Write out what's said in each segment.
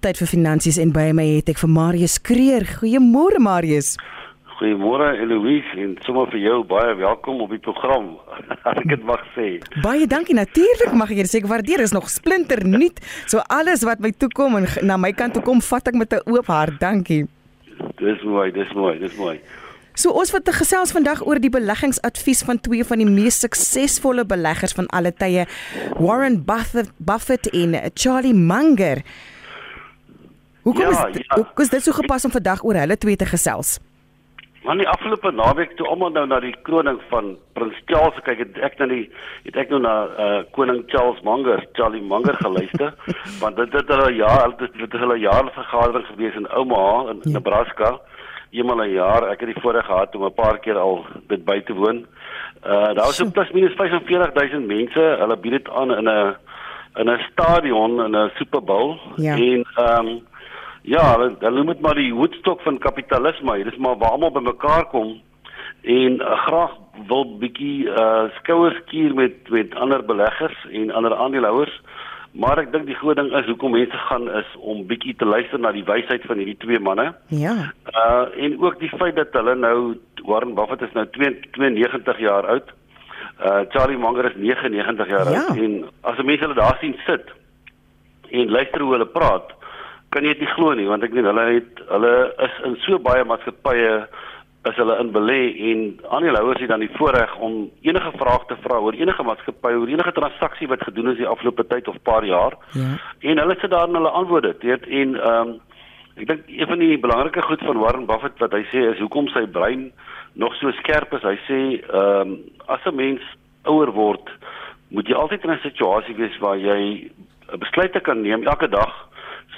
Tyd vir finansies en by my het ek vir Marius Kreer. Goeiemôre Marius. Goeiemôre Eloise en sommer vir jou baie welkom op die program. As ek dit mag sê. Baie dankie natuurlik mag ek dit sê ek waardeer is nog splinter nuut. So alles wat my toe kom en na my kant toe kom, vat ek met 'n oop hart. Dankie. Dis mooi, dis mooi, dis mooi. So ons wat gesels vandag oor die beleggingsadvies van twee van die mees suksesvolle beleggers van alle tye, Warren Buffett, Buffett en Charlie Munger. Hoekom ja, is ja. hoekom is dit so gepas om vandag oor hulle twee te gesels? Maar die afgelope naweek toe almal nou na die kroning van Prins Charles kyk het ek nou die het ek nou na uh, koning Charles Munger, Charlie Munger geluister want dit het hulle ja, dit het hulle jaarlikse vergadering gewees in Omaha in ja. Nebraska. Eenmal 'n jaar. Ek het die voorreg gehad om 'n paar keer al dit by te woon. Uh daar was so plus minus 45000 mense. Hulle bied dit aan in 'n in 'n stadion in 'n Super Bowl ja. en ehm um, Ja, hulle hulle moet maar die Woodstock van kapitalisme, dit is maar waar almal bymekaar kom en uh, graag wil bietjie uh skouers skuur met met ander beleggers en ander aandeelhouers. Maar ek dink die groot ding is hoekom mense gaan is om bietjie te luister na die wysheid van hierdie twee manne. Ja. Uh en ook die feit dat hulle nou Warren Buffett is nou 92 jaar oud. Uh Charlie Munger is 99 jaar ja. oud en as mense hulle daar sien sit en luister hoe hulle praat, kan jy dit nie glo nie want ek weet hulle het hulle is in so baie maatskappye is hulle in belê en aandeelhouers het dan die voorreg om enige vrae te vra oor enige maatskappy oor enige transaksie wat gedoen is die afgelope tyd of paar jaar. Ja. En hulle sit daar en hulle antwoorde. Weet en ehm um, ek dink een van die belangrike goed van Warren Buffett wat hy sê is hoekom sy brein nog so skerp is. Hy sê ehm um, as 'n mens ouer word, moet jy altyd in 'n situasie wees waar jy 'n besluit kan neem elke dag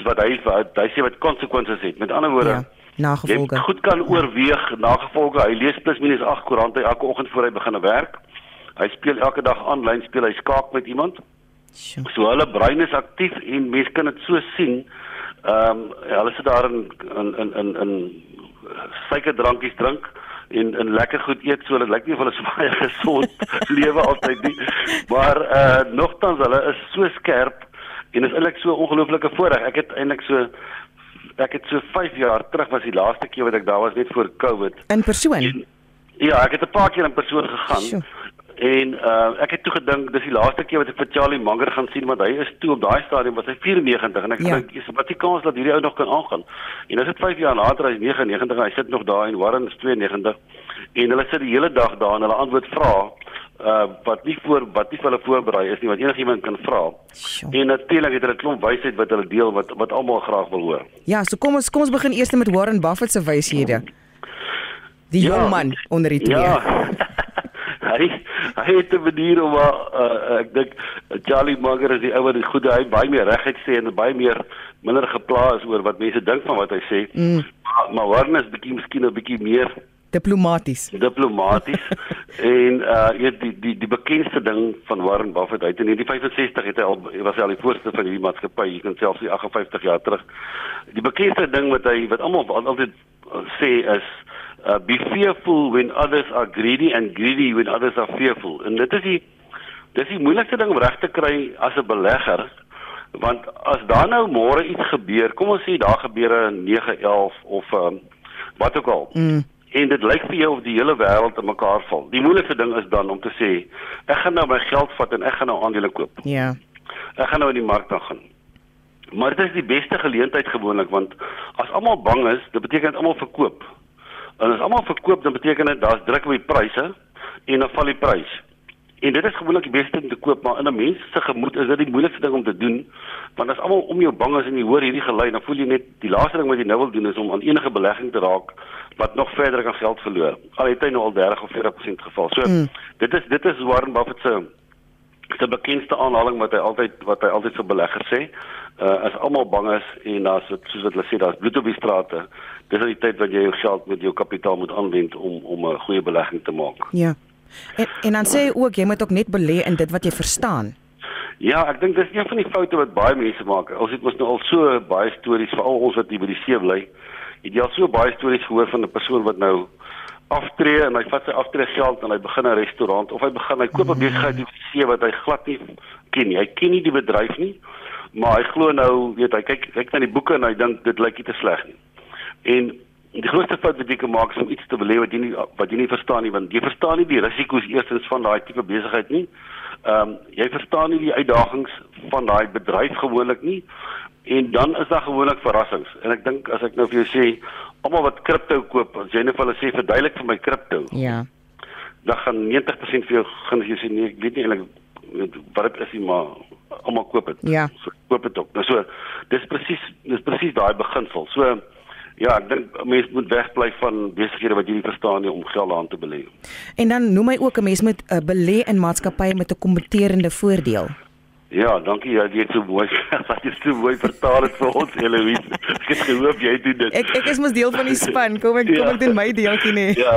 wat hy wat hy sê wat konsekwensies het. Met ander woorde, ja, nagevolge. Jy goed kan oorweeg nagevolge. Hy lees plus minus 8 koerante elke oggend voor hy begin werk. Hy speel elke dag aanlyn speel hy skaak met iemand. Sure. So hulle brein is aktief en mense kan dit so sien. Ehm um, hulle sit daar in in in in, in suikerdrankies drink en en lekker goed eet so dit lyk nie of hulle so baie gesond lewe altyd nie maar eh uh, nogtans hulle is so skerp En dit is eintlik so 'n ongelooflike voorreg. Ek het eintlik so ek het so 5 jaar terug was die laaste keer wat ek daar was net voor Covid. In persoon. En, ja, ek het 'n paar keer in persoon gegaan. Sure. En uh ek het toe gedink dis die laaste keer wat ek vir Charlie Munger gaan sien want hy is toe op daai stadium was hy 94 en ek ja. dink is wat die kans dat hierdie ou nog kan aangaan. En dis dit 5 jaar later hy is 99 en hy sit nog daar en Warren is 92 en hulle sit die hele dag daar en hulle antwoord vra uh wat nie voor wat nie vir hulle voorberei is nie wat enigiemand kan vra. En natuurlik het hulle 'n klomp wysheid wat hulle deel wat wat almal graag wil hoor. Ja, so kom ons kom ons begin eers met Warren Buffett se wyshede. Die ja, jong man onder die twee. Ja. hy hy het 'n manier om uh, uh, ek dink Charlie Munger is die ou wat die goeie hy baie meer reguit sê en baie meer minder geplaas oor wat mense dink van wat hy sê. Mm. Maar, maar Warren is bietjie miskien 'n bietjie meer diplomaties. Diplomaties. en uh jy die die die bekendste ding van Warren Buffett uit in 1965 het hy al was hy al die voorste van hierdie maatskappy, jy kan selfs die 58 jaar terug. Die bekendste ding wat hy wat almal altyd uh, sê is uh be fearful when others are greedy and greedy when others are fearful. En dit is die dis die moeilikste ding om reg te kry as 'n belegger. Want as daar nou môre iets gebeur, kom ons sê daar gebeur 'n 911 of um, wat ook al. Mm en dit lyk vir jou of die hele wêreld in mekaar val. Die moeilikste ding is dan om te sê ek gaan nou my geld vat en ek gaan nou aandele koop. Ja. Ek gaan nou in die mark gaan. Maar dit is die beste geleentheid gewoonlik want as almal bang is, dit beteken almal verkoop. En as almal verkoop, dan beteken dit daar's druk op die pryse en dan val die prys. En dit is gewoonlik die beste ding te koop, maar in 'n mens se gemoed is dit die moeilikste ding om te doen, want as almal om jou bang is en jy hoor hierdie gelei, dan voel jy net die laaste ding wat jy nou wil doen is om aan enige belegging te raak wat nog verder kan geld verloor. Al het hy nou al 30 of 40% geval. So mm. dit is dit is Warren Buffett se se bekendste aanhaling wat hy altyd wat hy altyd vir beleggers sê. Uh as almal bang is en as dit soos wat hulle sê daar's bloed op die strate, dis die tyd wat jy jou geld met jou kapitaal moet aanwend om om 'n goeie belegging te maak. Ja. En en dan sê jy ook jy moet ook net belê in dit wat jy verstaan. Ja, ek dink dis een van die foute wat baie mense maak. Ons het mos nou al so baie stories veral ons wat hier by die see bly. Het jy al so baie stories gehoor van 'n persoon wat nou aftree en hy vat sy aftree geld en hy begin 'n restaurant of hy begin hy koop 'n mhm. besigheid op die see wat hy glad nie ken nie. Hy ken nie die bedryf nie. maar hy glo nou, weet hy kyk kyk na die boeke en hy dink dit lyk nie te sleg nie. En die grootste fout wat jy kan maak is om iets te belê wat jy nie wat jy nie verstaan nie want jy verstaan nie die risiko's eerstens van daai tipe besigheid nie. Ehm um, jy verstaan nie die uitdagings van daai bedryf gewoonlik nie. En dan is daar gewoonlik verrassings. En ek dink as ek nou vir jou sê almal wat kripto koop, as jy net vir hulle sê verduidelik vir my kripto. Ja. Dan gaan 90% vir jou gaan jy sê nee, ek weet nie eintlik wat dit is nie, maar almal koop dit. Ja. So koop dit ook. Nou so dis presies dis presies daai beginsel. So Ja, ek dink mense moet wegbly van besighede wat jy nie verstaan nie om geld aan te belê. En dan noem hy ook 'n mens moet uh, belê in maatskappye met 'n kompeterende voordeel. Ja, dankie jy het so mooi wat jy so mooi vertaal het vir ons Eloise. Ek het gehoop jy doen dit. Ek ek is mos deel van die span. Kom ek kom ek doen my deeltjie nie. Ja.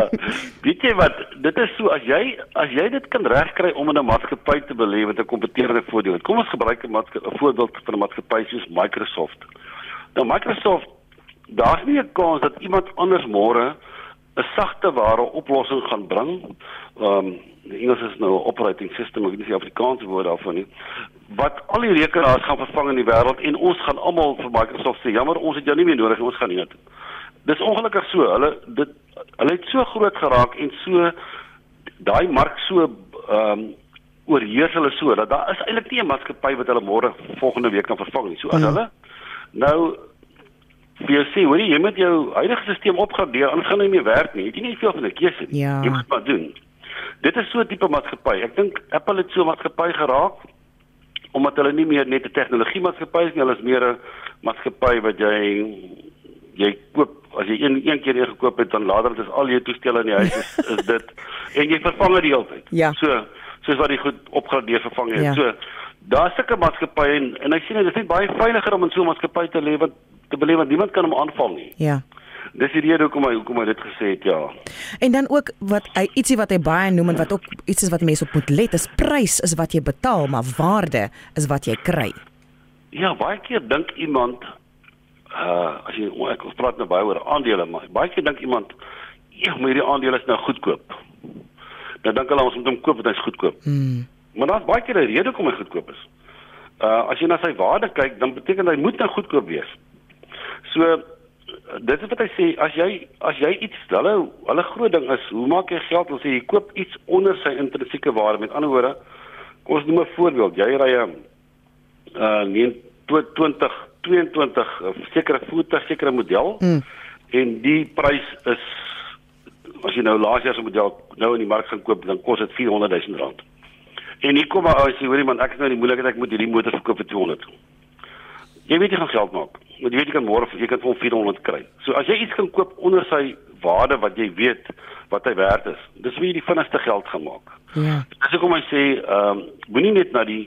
Weet jy wat, dit is so as jy as jy dit kan regkry om in 'n maatskappy te belê met 'n kompeterende voordeel. Kom ons gebruik 'n voorbeeld van 'n maatskappy soos Microsoft. Nou Microsoft daar's nie 'n kans dat iemand anders môre 'n sagte ware oplossing gaan bring. Ehm um, die Engels is nou operating system, ek weet nie die Afrikaanse woord daarvoor nie. Wat al die rekenaars gaan vervang in die wêreld en ons gaan almal vir Microsoft sê, jammer, ons het jou nie meer nodig nie, ons gaan nie dit. Dis ongelukkig so. Hulle dit hulle het so groot geraak en so daai mark so ehm um, oorheers hulle so dat daar is eintlik nie 'n maatskappy wat hulle môre volgende week kan vervang nie. So as mm. hulle nou vir jou sê, hoor jy, jy moet jou huidige stelsel opgradeer, anders gaan hy nie meer werk nie. Jy het nie veel van 'n keuse nie. Ja. Jy moet maar doen. Dit is so 'n tipe maatskappy. Ek dink Apple het so 'n maatskappy geraak omdat hulle nie meer net 'n tegnologie maatskappy is nie, hulle is meer 'n maatskappy wat jy jy koop as jy een een keer gekoop het dan later dit is al jou toestelle in die huis is, is dit en jy vervang dit die hele tyd. Ja. So soos wat jy goed opgradeer vervang jy. Ja. So daar's sulke maatskappye en en ek sien dit is nie baie veiliger om in so 'n maatskappy te lewe te beleef want niemand kan hom aanval nie. Ja. Dis die rede hoekom hy hoekom hy dit gesê het, ja. En dan ook wat hy ietsie wat hy baie noem en wat ook iets is wat mense op moet let, is prys is wat jy betaal, maar waarde is wat jy kry. Ja, baie keer dink iemand uh as jy ek praat nou baie oor aandele, maar baie keer dink iemand ja, maar hierdie aandele is nou goedkoop. Dan dink hulle ons moet hom koop want hy's goedkoop. Mm. Maar daar's baie keer 'n rede hoekom hy goedkoop is. Uh as jy na sy waarde kyk, dan beteken hy moet nou goedkoop wees. So dit is wat hy sê as jy as jy iets hulle hulle groot ding is hoe maak jy geld as jy koop iets onder sy intrinsieke waarde met ander woorde kom ons noem 'n voorbeeld jy ry 'n uh 20 22 sekere voertuig sekere model mm. en die prys is as jy nou laas jaar se model nou in die mark gaan koop dan kos dit 400 000 rand en hier kom maar as jy hoorie man ek is nou die moeilikheid ek moet hierdie motor verkoop vir 200 jy weet jy gaan geld maak Want jy weet jy kan môre jy kan vir 400 kry. So as jy iets kan koop onder sy waarde wat jy weet wat hy werd is, dis wie jy die vinnigste geld gemaak. Ja. Dis hoekom hy sê, ehm um, moenie net na die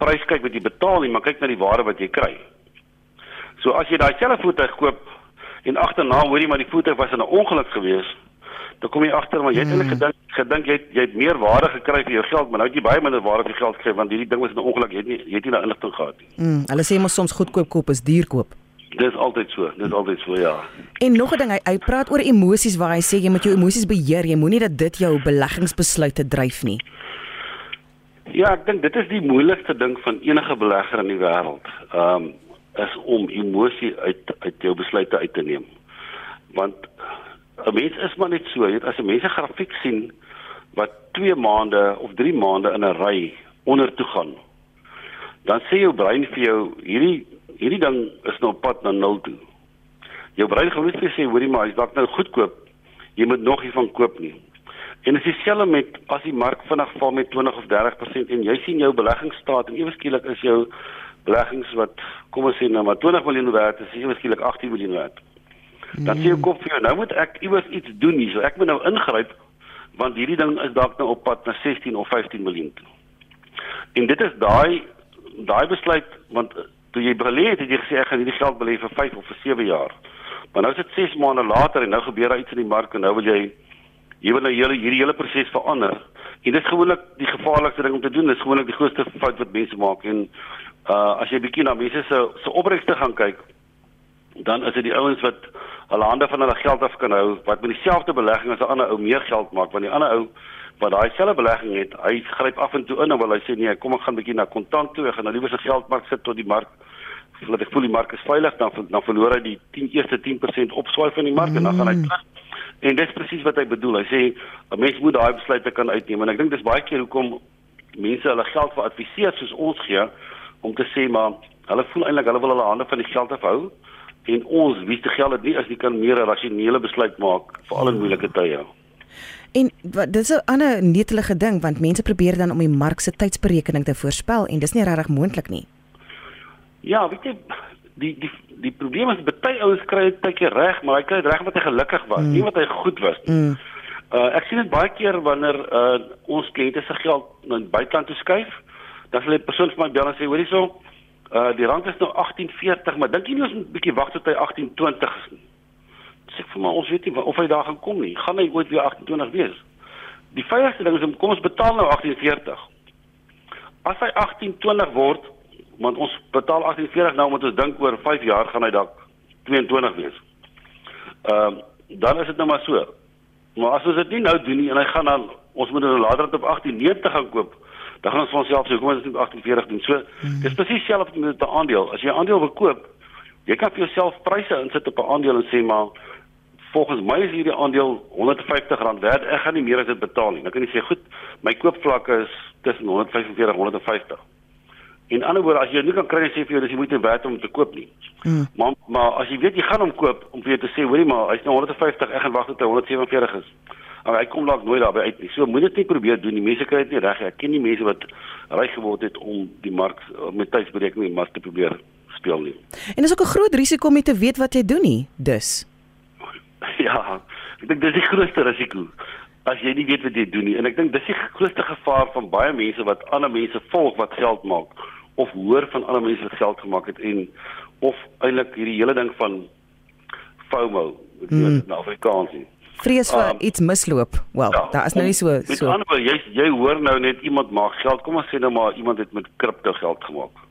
prys kyk wat jy betaal nie, maar kyk na die waarde wat jy kry. So as jy daai selfe voertuig koop en agterna hoor jy maar die voertuig was in 'n ongeluk gewees, dan kom jy agter maar jy het eintlik mm. gedink gedink jy het, jy het meer waarde gekry vir jou geld, maar nou het jy baie minder waarde vir geld gekry want hierdie ding was 'n ongeluk, jy het nie jy het nie na inligting gehad nie. Mm, hulle sê mos soms goedkoop koop is duur koop. Dis altyd so, dis altyd so ja. En nog 'n ding, hy, hy praat oor emosies waar hy sê jy moet jou emosies beheer, jy moenie dat dit jou beleggingsbesluite dryf nie. Ja, ek dink dit is die moeilikste ding van enige belegger in die wêreld. Ehm um, is om emosie uit uit jou besluite uit te neem. Want 'n mens is maar net so, jy weet as 'n mens 'n grafiek sien wat 2 maande of 3 maande in 'n ry onder toe gaan, dan sê jou brein vir jou hierdie hierdie ding is nou op pad na nul toe. Jou brein gaan net sê hoorie maar as dalk nou goedkoop, jy moet nog hiervan koop nie. En dit is dieselfde met as die mark vinnig val met 20 of 30% en jy sien jou beleggingsstaat en ewe skielik is jou beleggings wat kom ons sê nou maar 20 miljoen werd is ewe skielik 18 miljoen werd. Dan sê jy hmm. kop vir jou nou moet ek iewers iets doen hier, so ek moet nou ingryp want hierdie ding is dalk nou op pad na 16 of 15 miljoen toe. En dit is daai daai besluit want toe jy belê het, het jy gesê ek gaan hierdie geld belê vir 5 of vir 7 jaar. Maar nou is dit 6 maande later en nou gebeur daar iets in die mark en nou wil jy jy wil nou hele hierdie hele proses verander. En dit is gewoonlik die gevaarlikste ding om te doen. Dit is gewoonlik die grootste fout wat mense maak en uh as jy bietjie na mense se se opbregte gaan kyk, dan is dit die ouens wat hulle hande van hulle geld af kan hou wat met dieselfde belegging as 'n ander ou meer geld maak want die ander ou wat daai selfe belegging het, hy gryp af en toe in en wil hy sê nee, kom ek gaan bietjie na kontant toe, ek gaan nou liewer se geldmark sit tot die mark dat ek voel die mark is veilig, dan dan verloor hy die 10 eerste 10% opswaai van die mark mm. en dan gaan hy mm. terug. En dis presies wat hy bedoel. Hy sê 'n mens moet daai besluite kan uitneem en ek dink dis baie keer hoekom mense hulle geld vir adviseer soos ons gee om te sê maar hulle voel eintlik hulle wil hulle hande van die geld afhou en ons wie se geld dit nie as jy kan meer 'n rasionele besluit maak vir al 'n moeilike tye. En wat dis 'n ander netelige ding want mense probeer dan om die mark se tydsberekening te voorspel en dis nie regtig moontlik nie. Ja, weet jy die die die probleem is baie ouens kry dit tydjie reg, maar hy kry dit reg wat hy gelukkig was, mm. nie wat hy goed was nie. Mm. Uh ek sien dit baie keer wanneer uh ons kliënte se geld na buiteland toe skuif, dan sê 'n persoon vir my bel en sê hoorie so, uh die rand is nou 1840, maar dink jy nie ons moet 'n bietjie wag tot hy 1820 is nie? Sê vir my ons weet nie of hy daar gaan kom nie. Gaan hy ooit weer 28 wees? Die veiligste ding is om kom ons betaal nou 1840. As hy 1820 word, want ons betaal 1840 nou moet ons dink oor 5 jaar gaan hy dalk 22 wees. Ehm uh, dan is dit nou maar so. Maar as ons dit nie nou doen nie en hy gaan dan ons moet nou later op 1890 gaan koop, dan gaan ons vir onsself sê kom ons doen 1840 doen. So hmm. dis presies selfs met 'n aandeel. As jy 'n aandeel wil koop, jy kan vir jouself pryse insit op 'n aandeel en sê maar volgens my is hierdie aandeel R150 werd. Ek gaan nie meer as dit betaal nie. Dan kan jy sê goed, my koopvlakke is tussen 145 en 150. In ander woorde, as jy nie kan kry sê vir jou dis jy moet werd om te koop nie. Hmm. Maar maar as jy weet jy gaan hom koop om vir jou te sê, hoorie maar, hy's nou 150, ek gaan wag tot hy 147 is. Maar hy kom dalk nooit daarby uit nie. So moet dit nie probeer doen nie. Mense kry dit nie reg nie. Ek ken nie mense wat ryk geword het om die mark met tydsberekening maar te probeer speel nie. En dis ook 'n groot risiko om nie te weet wat jy doen nie. Dus Ja, ek dink dis die grootste risiko as jy nie weet wat jy doen nie. En ek dink dis die grootste gevaar van baie mense wat ander mense volg wat geld maak of hoor van ander mense wat geld gemaak het en of eintlik hierdie hele ding van FOMO, wat hmm. in Afrikaans is. Vrees vir um, iets misloop. Wel, ja, daar is nou nie so so. Met ander woorde, jy jy hoor nou net iemand maak geld. Kom ons sê nou maar iemand het met kripto geld gemaak.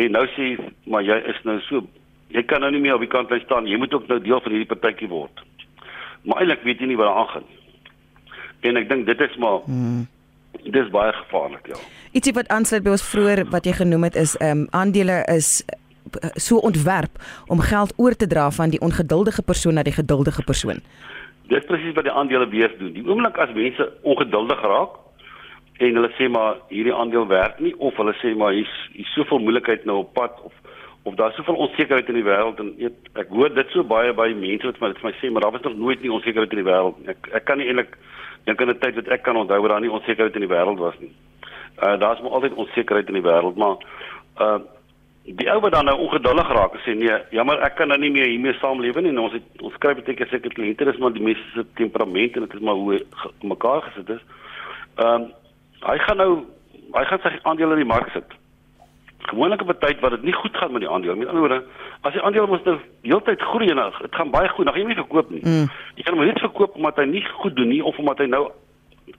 En nou sê maar jy is nou so jy kan nou nie meer op die kant bly staan. Jy moet ook nou deel van hierdie partytjie word. Maar eintlik weet jy nie wat daar aangaan. En ek dink dit is maar hmm. Dis baie gevaarlik, ja. Ietsie wat aansluit by ons vroeër wat jy genoem het is ehm um, aandele is eh, so ontwerp om geld oor te dra van die ongeduldige persoon na die geduldige persoon. Dis presies wat die aandele weer doen. Die oomblik as mense ongeduldig raak en hulle sê maar hierdie aandeel werk nie of hulle sê maar hier's hier's soveel moeilikheid nou op pad of of daar's soveel onsekerheid in die wêreld en ek, ek hoor dit so baie by mense wat vir my sê maar daar was nog nooit nie onsekerheid in die wêreld. Ek ek kan nie eintlik dink aan 'n tyd wat ek kan onthou waar daar nie onsekerheid in die wêreld was nie. Uh daar's maar altyd onsekerheid in die wêreld, maar uh die ou wat dan nou ongeduldig raak en sê nee, jammer, ek kan nou nie meer hiermee saamleef nie. En ons het ons skryf baie seker kliënte, dis maar die mense se temperament en dit is maar hoe mekaar gesit is. Ehm uh, hy gaan nou hy gaan sy aandele in die mark sit gewoonlik op 'n tyd wat dit nie goed gaan met die aandeel. Met ander woorde, as die aandeel mos nou heeltyd groei en dit gaan baie goed, dan gaan jy nie verkoop nie. Mm. Jy kan hom net verkoop omdat hy nie goed doen nie of omdat hy nou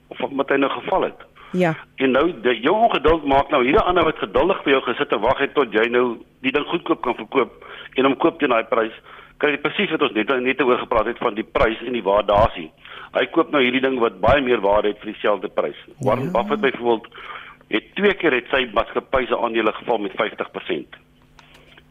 of omdat hy nou geval het. Ja. En nou die jou ongeduld maak nou hierdie ander wat geduldig vir jou gesit en wag het tot jy nou die ding goedkoop kan verkoop en hom koop teen daai prys. Kry jy presies wat ons net net oor gepraat het van die prys en die waardasie. Hy koop nou hierdie ding wat baie meer waarde het vir dieselfde prys. Warren ja. Buffett byvoorbeeld het twee keer het sy maatskappy se aandele geval met 50%.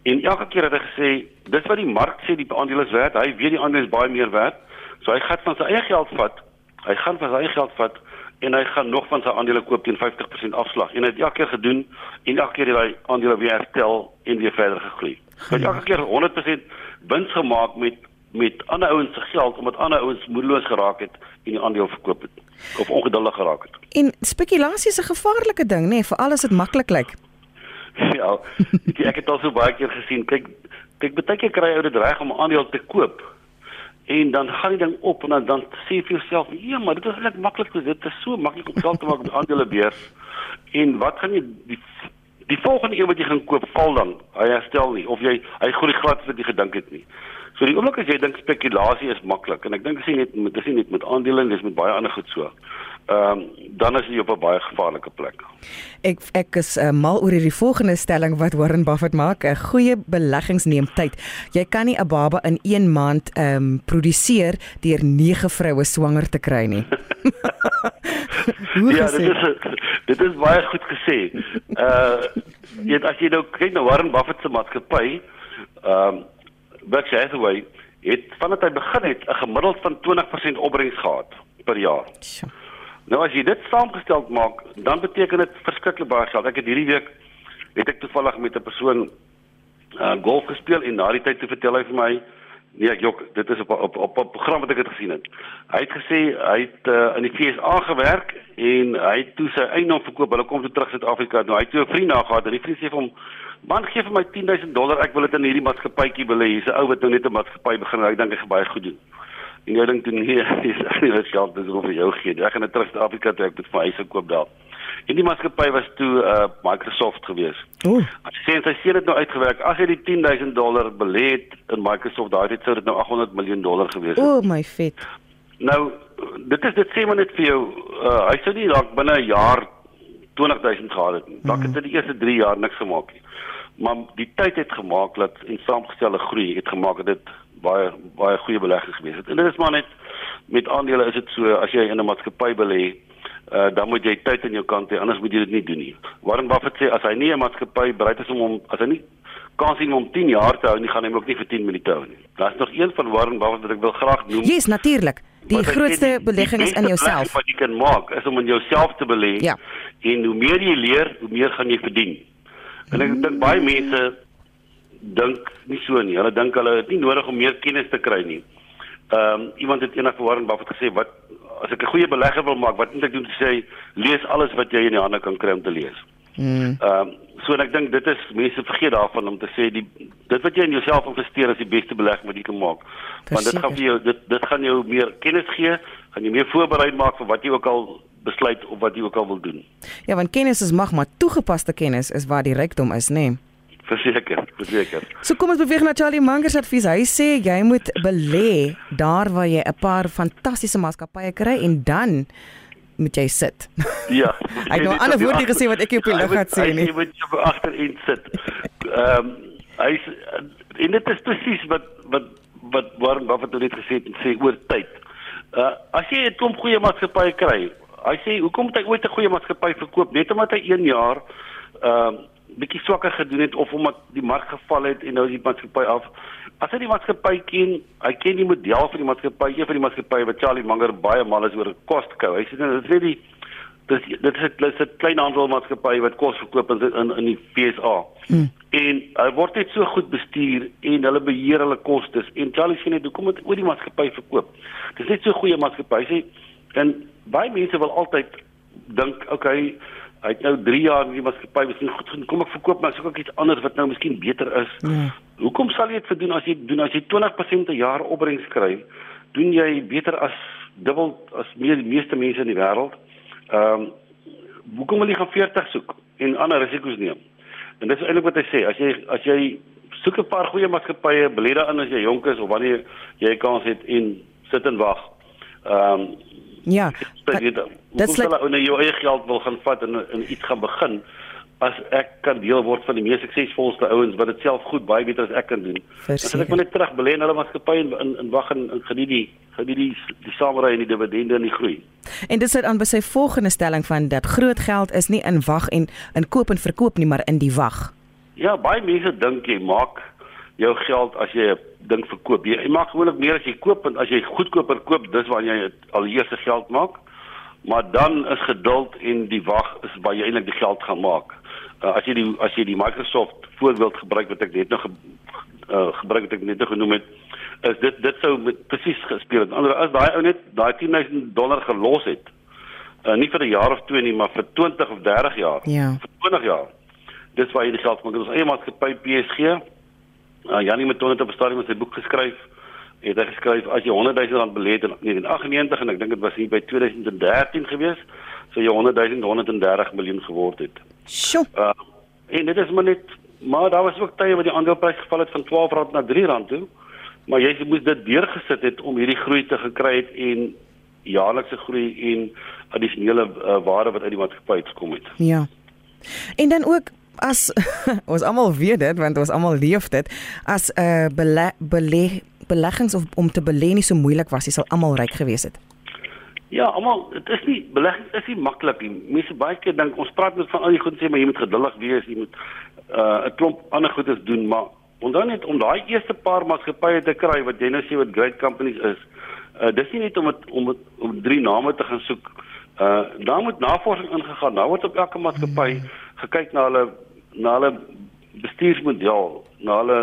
En elke keer het hy gesê, dis wat die mark sê die aandele is werd, hy weet die aandele is baie meer werd. So hy gaan van sy eie geld vat. Hy gaan van sy eie geld vat en hy gaan nog van sy aandele koop teen 50% afslag. En hy het elke keer gedoen en elke keer het hy aandele weer herstel en weer verder gegroei. Hy het elke keer 100% wins gemaak met met ander ouens se geld omdat ander ouens moedeloos geraak het en die aandeel verkoop het of ongeduldig geraak het. En spekulasie is 'n gevaarlike ding, nê, nee, veral as dit maklik lyk. Ja, ek, het al so baie keer gesien, kyk, kyk baie keer kry ou dit reg om 'n aandeel te koop. En dan gaan die ding op en dan dan sê jy vir jouself, "Ja, maar dit is net maklik, dit is so maklik om geld te maak op aandele beurs." En wat gaan jy die die volgende een wat jy gaan koop val dan, hy herstel nie of jy hy groei glad wat jy gedink het nie. So die oomblik as jy dink spekulasie is maklik en ek dink as jy net met dis nie net met aandele dis met baie ander goed so. Ehm um, dan is jy op 'n baie gevaarlike plek. Ek ek is uh, mal oor hierdie volgende stelling wat Warren Buffett maak. 'n Goeie beleggings neem tyd. Jy kan nie 'n baba in 1 maand ehm um, produseer deur 9 vroue swanger te kry nie. ja, dit is dit is baie goed gesê. Uh jy weet as jy nou kyk na Warren Buffett se maatskappy, ehm um, Berkshire Hathaway het vandat hy begin het 'n gemiddeld van 20% opbrengs gehad per jaar. Sure. Nou as jy dit saamgestel maak, dan beteken dit verskriklik baie geld. Ek het hierdie week het ek toevallig met 'n persoon uh golf gespeel en na die tyd toe vertel hy vir my Nee, ek jok, dit is op op op 'n program wat ek het gesien het. Hy het gesê hy het uh, in die FSA gewerk en hy het toe sy eiendom verkoop. Hulle kom toe terug Suid-Afrika. Nou hy het toe 'n vriend nagehad en die vriend sê vir hom: "Man, gee vir my 10000 dollar. Ek wil dit in hierdie maatskappytjie belê. Hier's 'n ou wat nou net 'n maatskappy begin. Ek dink hy gaan baie goed doen." En jy dink toe nee, dis nie wat geld dis oor jou gee. Ek gaan net terug Suid-Afrika toe ek dit vir hy se koop daar. En die maatskappy was toe uh Microsoft geweest. Ooh. As jy sê hy het nou uitgewerk, as hy die 10000 dollar belê het in Microsoft, daai het sou dit nou 800 miljoen dollar gewees het. Ooh my vet. Nou dit is dit sê maar net vir jou, uh hy sou nie dalk binne 'n jaar 20000 gehad het nie. Dalk het dit die eerste 3 jaar niks gemaak nie. Maar die tyd het gemaak dat en saamgestelde groei het gemaak dat dit baie baie goeie belegging gewees het. En dit is maar net met aandele is dit so as jy in 'n maatskappy belê uh, dan moet jy tyd aan jou kant hê anders moet jy dit nie doen nie. Warren Buffett sê as hy nie 'n maatskappy bereid is om hom as hy nie kan sien om 10 jaar te hou nie, gaan hy ook nie vir 10 minute hou nie. Daar's nog een van Warren Buffett wat ek wil graag noem. Ja, yes, natuurlik. Die grootste belegging is in jouself. Wat jy kan maak is om in jouself te belê. Ja. En hoe meer jy leer, hoe meer gaan jy verdien. En ek dink baie mense dink nie so nie. Hulle dink hulle het nie nodig om meer kennis te kry nie. Ehm um, iemand het eendag vir Warren Buffett gesê wat as ek 'n goeie belegger wil maak, wat moet ek doen te sê lees alles wat jy in die hande kan kry om te lees. Hmm. Ehm um, so en ek dink dit is mense vergeet daarvan om te sê die dit wat jy in jouself investeer is die beste belegging wat jy kan maak. Want dit gaan vir jou dit dit gaan jou meer kennis gee, gaan jou meer voorberei maak vir wat jy ook al besluit of wat jy ook al wil doen. Ja, want kennis is mag, maar toegepaste kennis is waar die rykdom is, nê? Nee. Verseker, verseker. So kom ons beweeg na Charlie Munger se advies. Hy sê jy moet belê daar waar jy 'n paar fantastiese maatskappye kry en dan moet jy sit. Ja. Hy het nou 'n ander woordjie gesê wat ek op die lug het sê nie. Jy moet jy agterin sit. Ehm um, hy en dit is presies wat wat wat Warren Buffett het gesê en sê oor tyd. Uh as jy 'n klomp goeie maatskappye kry, hy sê hoekom moet hy ooit 'n goeie maatskappy verkoop net omdat hy 1 jaar ehm uh, bietjie swakker gedoen het of omdat die mark geval het en nou is die maatskappy af. As hy die maatskappy ken, hy ken die model van die maatskappy, een van die maatskappye wat Charlie Munger baie mal is oor cost kou. Hy sê dit is net die dis dit is dit is 'n klein handel maatskappy wat kos verkoop in in, in die FSA. Hmm. En hy word net so goed bestuur en hulle beheer hulle kostes en Charlie sê net hoekom moet oor die maatskappy verkoop? Dis net so goeie maatskappy. Hy sê en baie mense wil altyd dink, okay, Hy het nou 3 jaar in die maatskappy, miskien goed gedoen. Kom ek verkoop maar soek ek iets anders wat nou miskien beter is. Ja. Hoekom sal jy dit verdoen as jy doen as jy 20% 'n jaar opbrengs kry? Doen jy beter as dubbel as meer die meeste mense in die wêreld? Ehm um, hoekom wil jy gaan 40 soek en ander risiko's neem? En dis eintlik wat hy sê, as jy as jy soek 'n paar goeie maatskappye, belê daarin as jy jonk is of wanneer jy kans het en sit en wag. Ehm um, Ja. Dit sal ou nou jou eie geld wil gaan vat en in iets gaan begin as ek kan deel word van die mees suksesvolste ouens wat dit self goed baie beter as ek kan doen. As ek wil net terug belê in hulle maatskappy en in, in wag en, en geniet die geniet die die samery en die dividende en die groei. En dit sit aan by sy volgende stelling van dat groot geld is nie in wag en in koop en verkoop nie maar in die wag. Ja, baie mense dink jy maak jou geld as jy 'n ding verkoop. Jy, jy maak gewoonlik meer as jy koop en as jy goedkoper koop, dis waar jy al eers geld maak. Maar dan is geduld en die wag is waar jy eintlik die geld gaan maak. Uh, as jy die as jy die Microsoft voorbeeld gebruik wat ek net nog ge, uh, gebruik wat ek net nog genoem het, is dit dit sou presies gespeel het. Anders as daai ou net daai 10000 dollar gelos het. Uh, nie vir 'n jaar of twee nie, maar vir 20 of 30 jaar. Ja. Vir 20 jaar. Dis waar jy die geld maak. Ons eie maatskappy PSG Uh, Janie Maton het op 'n stadium sy boek geskryf, het hy geskryf as jy 100 000 rand belê het in 1998 en ek dink dit was hier by 2013 gewees, sou jy 100 000 130 miljoen geword het. Sjoe. Uh, en dit is maar net maar daar was ook tye waar die aandeleprys geval het van 12 rand na 3 rand toe. Maar jy moes dit deurgesit het om hierdie groei te gekry het en jaarlikse groei en addisionele uh, waarde wat uit die maatskappy uitgekom het. Ja. En dan ook as ons almal weet dit want ons almal leef dit as 'n uh, bele, bele, beleggings of om te belê nie so moeilik was, jy sal almal ryk gewees het. Ja, almal, dit is nie belegging is nie maklik nie. Mense baie keer dink ons praat net van al die goed sê maar jy moet geduldig wees, jy moet uh 'n klomp ander goedes doen, maar onthou net om daai eerste paar maatskappye te kry wat jy nou sê wat great companies is. Uh dis nie net om het, om het, om drie name te gaan soek. Uh daar moet navorsing ingegaan. Nou word op elke maatskappy gekyk na hulle na hulle bestuursmodel, na hulle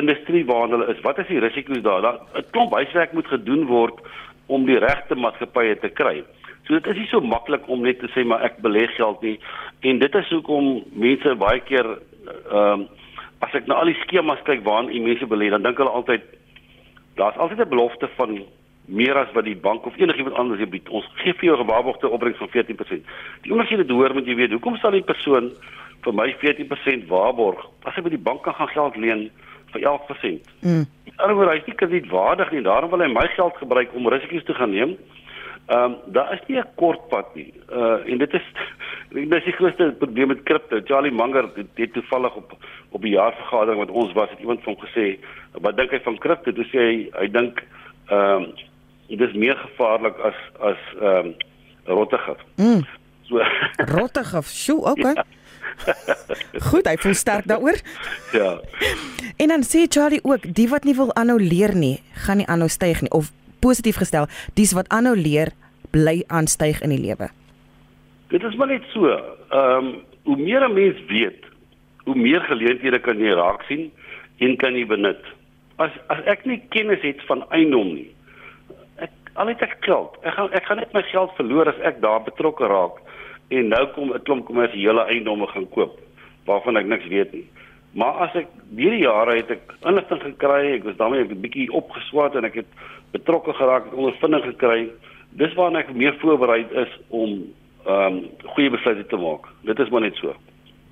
industrie waarna hulle is. Wat is die risiko's daar? Daar 'n klomp huiswerk moet gedoen word om die regte maatskappye te kry. So dit is nie so maklik om net te sê maar ek belê geld nie. En dit is hoekom mense baie keer ehm um, as ek na al die skemas kyk waarin mense belê, dan dink hulle altyd daar's altyd 'n belofte van meer as wat die bank of enigiemand anders bied. Ons gee vir jou gewaarborgde opbrengs van 14%. Die oomblik jy dit hoor, moet jy weet, hoekom sal die persoon vir my 14% waarborg as hy by die bank kan gaan geld leen vir 11%? Mm. Alhoewel hy is nie kredietwaardig nie, daarom wil hy my geld gebruik om risiko's te gaan neem. Ehm um, daar is nie 'n kort pad nie. Uh en dit is dit is die grootste probleem met kripto. Charlie Munger het, het toevallig op op 'n jaarvergadering wat ons was, het iemand van hom gesê, "Wat dink hy van kripto?" Toe sê hy, hy dink ehm um, dit is meer gevaarlik as as ehm um, rottegif. Mm. So rottegif. Sjoe, okay. Ja. Goed, hy voel sterk daaroor. Ja. En dan sê Charlie ook, die wat nie wil aanhou leer nie, gaan nie aanhou styg nie of positief gestel, dis wat aanhou leer bly aanstyg in die lewe. Dit is maar net so. Ehm um, hoe meer 'n mens weet, hoe meer geleenthede kan jy raak sien en kan jy benut. As as ek nie kennis het van eiendom nie, ek al het ek geld, ek gaan ek gaan net my geld verloor as ek daar betrokke raak en nou kom 'n klomp kommersiële eiendomme gaan koop waarvan ek niks weet nie. Maar as ek hierdie jare het ek inligting gekry, ek was daarmee 'n bietjie opgeswat en ek het betrokke geraak, ek ondervinding gekry. Dis waarna ek meer voorberei is om ehm um, goeie besluite te maak. Dit is maar net so.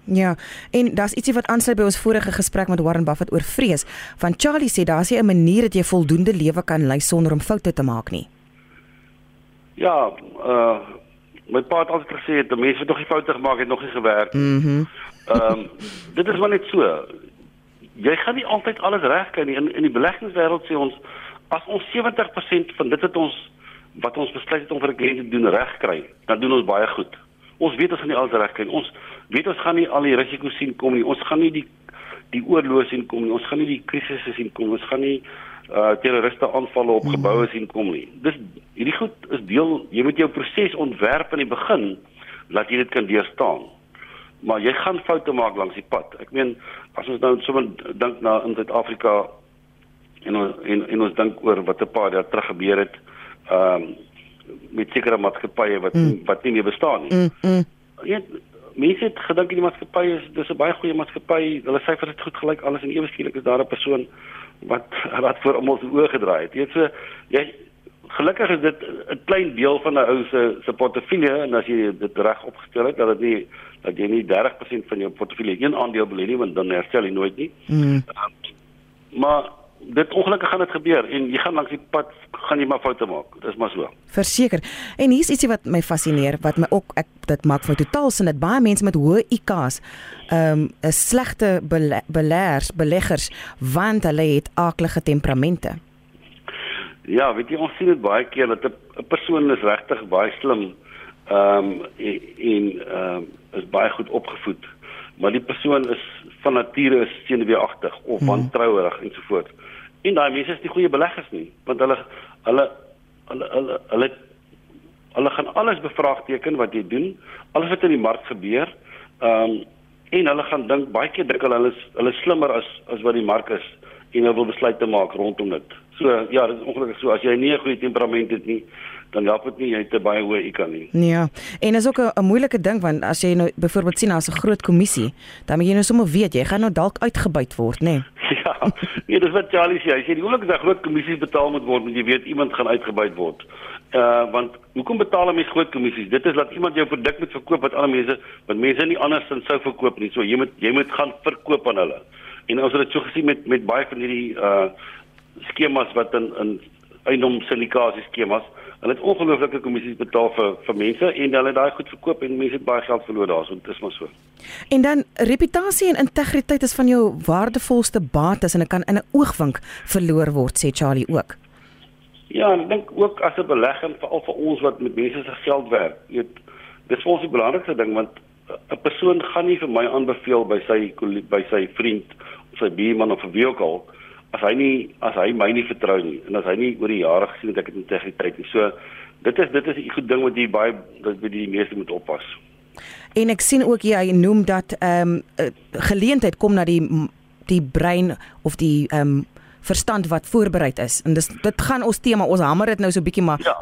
Ja, en daar's ietsie wat aansluit by ons vorige gesprek met Warren Buffett oor vrees. Van Charlie sê daar's nie 'n manier dat jy voldoende lewe kan lei sonder om foute te maak nie. Ja, uh my pa het altyd gesê dat mense wat nog nie foute gemaak het nog nie gewerk. Mhm. Mm ehm um, dit is maar net so. Jy gaan nie altyd alles reg kry nie. In in die beleggingswêreld sê ons as ons 70% van dit wat ons wat ons besluit het om vir 'n kliënt te doen reg kry, dan doen ons baie goed. Ons weet ons gaan nie alles reg kry nie. Ons weet ons gaan nie al die risiko's sien kom nie. Ons gaan nie die die oorlog sien kom nie. Ons gaan nie die krisisse sien kom. Ons gaan nie uh terroriste aanvalle op geboue sien kom nie. Dis hierdie goed is deel jy moet jou proses ontwerp in die begin dat jy dit kan deurstaan. Maar jy gaan foute maak langs die pad. Ek meen as ons nou sommer dink na in Suid-Afrika en en en ons dink oor wat 'n paar jaar terug gebeur het ehm um, met sekere maatskappye wat mm. wat nie meer bestaan nie. Mm, mm. Ja, mense het gedink die maatskappy is dis 'n baie goeie maatskappy. Hulle syfers het goed gelyk, alles en ewe skielik is daar 'n persoon wat wat voor almal se oë gedraai het. Jy weet so jy gelukkig is dit 'n klein deel van 'n ou se se portefeulje en as jy dit reg opgestel het dat dit nie dat jy nie 30% van jou portefeulje een aandeel belê nie want dan herstel jy nooit nie. Mm. Uh, maar dit ongelukkig gaan dit gebeur en jy gaan langs die pad gaan jy maar foute maak. Dis maar so. Verseker. En hier's ietsie wat my fascineer wat my ook ek dit maak vir totaal sin dat baie mense met hoë IQ's ehm um, slegte beleggers beleggers want hulle het aaklige temperamente. Ja, weet jy ons sien dit baie keer dat 'n persoon is regtig baie slim ehm um, en ehm um, is baie goed opgevoed maar die persoon is van nature is senuweeagtig of mhm. wantrouerig en so voort. En daai mense is nie goeie beleggers nie, want hulle hulle hulle hulle hulle hulle gaan alles bevraagteken wat jy doen, alles wat in die mark gebeur. Ehm um, en hulle gaan dink baie keer dink hulle is hulle slimmer as as wat die mark is en hulle wil besluite maak rondom dit. So ja, dit is ongelukkig so as jy nie 'n goeie temperament het nie, dan help dit nie jy te baie hoë IQ nie. Ja. En is ook 'n moeilike ding want as jy nou byvoorbeeld sien as 'n groot kommissie, dan moet jy nou sommer weet jy gaan nou dalk uitgebuit word, nê? Nee? Ja. Nee, dis wat Charlie sê. Hy sê die oomblik as groot kommissies betaal moet word, moet jy weet iemand gaan uitgebuit word. Uh want hoekom betaal mense groot kommissies? Dit is dat iemand jou produk moet verkoop wat ander mense wat mense nie andersins sou verkoop nie. So jy moet jy moet gaan verkoop aan hulle. En ons het dit so gesien met met baie van hierdie uh skemas wat in in eiendom syndikasie skemas Hulle het ongelooflike kommissies betaal vir vir mense en hulle het daai goed verkoop en mense het baie geld verloor daarso, dit is maar so. En dan reputasie en integriteit is van jou waardevolste bates en dit kan in 'n oogwink verloor word, sê Charlie ook. Ja, ek dink ook as 'n belegging veral vir ons wat met mense se geld werk. Jy weet, dis vir ons die belangrikste ding want 'n persoon gaan nie vir my aanbeveel by sy by sy vriend of sy buurman of wie ook al as hy nie as hy my nie vertrou nie en as hy nie oor die jare gesien het ek het integriteit nie. So dit is dit is 'n goed ding wat jy baie dat by die meeste moet oppas. En ek sien ook jy noem dat ehm um, geleentheid kom na die die brein of die ehm um, verstand wat voorberei is. En dis dit gaan ons tema ons hamer dit nou so bietjie maar Ja.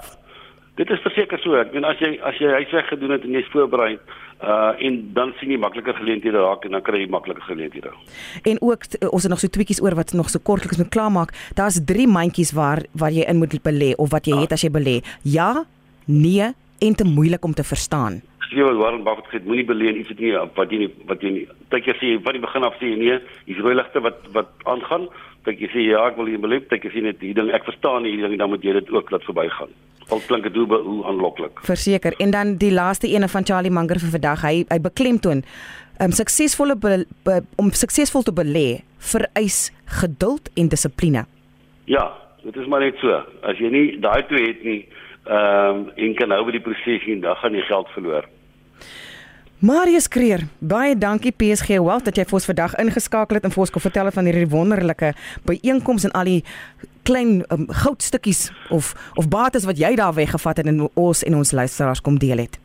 Dit is verseker so. Ek meen as jy as jy huiswerk gedoen het en jy's voorberei uh en dan sien jy makliker geleenthede raak en dan kry jy makliker geleenthede. En ook ons het nog so tweetjies oor wat nog so kortliks moet klaarmaak. Daar's drie mandjies waar waar jy in moet belê of wat jy ja. het as jy belê. Ja, nee en te moeilik om te verstaan. Jy wil Warren Buffett sê moenie belê in iets wat nie wat jy nie wat jy nie. Dink jy sê van die begin af sê nee, hier's rooi ligte wat wat aangaan. Dink jy sê ja, ek wil hier belê. Dink jy sê net hierdie ding ek verstaan nie hierdie ding dan moet jy dit ook laat verbygaan. Al klink dit hoe hoe aanloklik. Verseker. En dan die laaste ene van Charlie Munger vir vandag. Hy hy beklemtoon um, suksesvolle be, be, om suksesvol te belê vereis geduld en dissipline. Ja, dit is maar net so. As jy nie daai twee het nie, ehm um, en kan nou by die proses nie, dan gaan jy geld verloor. Marius Kreer, baie dankie PSG Wealth dat jy vir ons vandag ingeskakel het en vir ons kon vertel van hierdie wonderlike byeenkomste en al die klein um, goudstukkies of of bates wat jy daar weggevat het en ons en ons luisteraars kom deel het.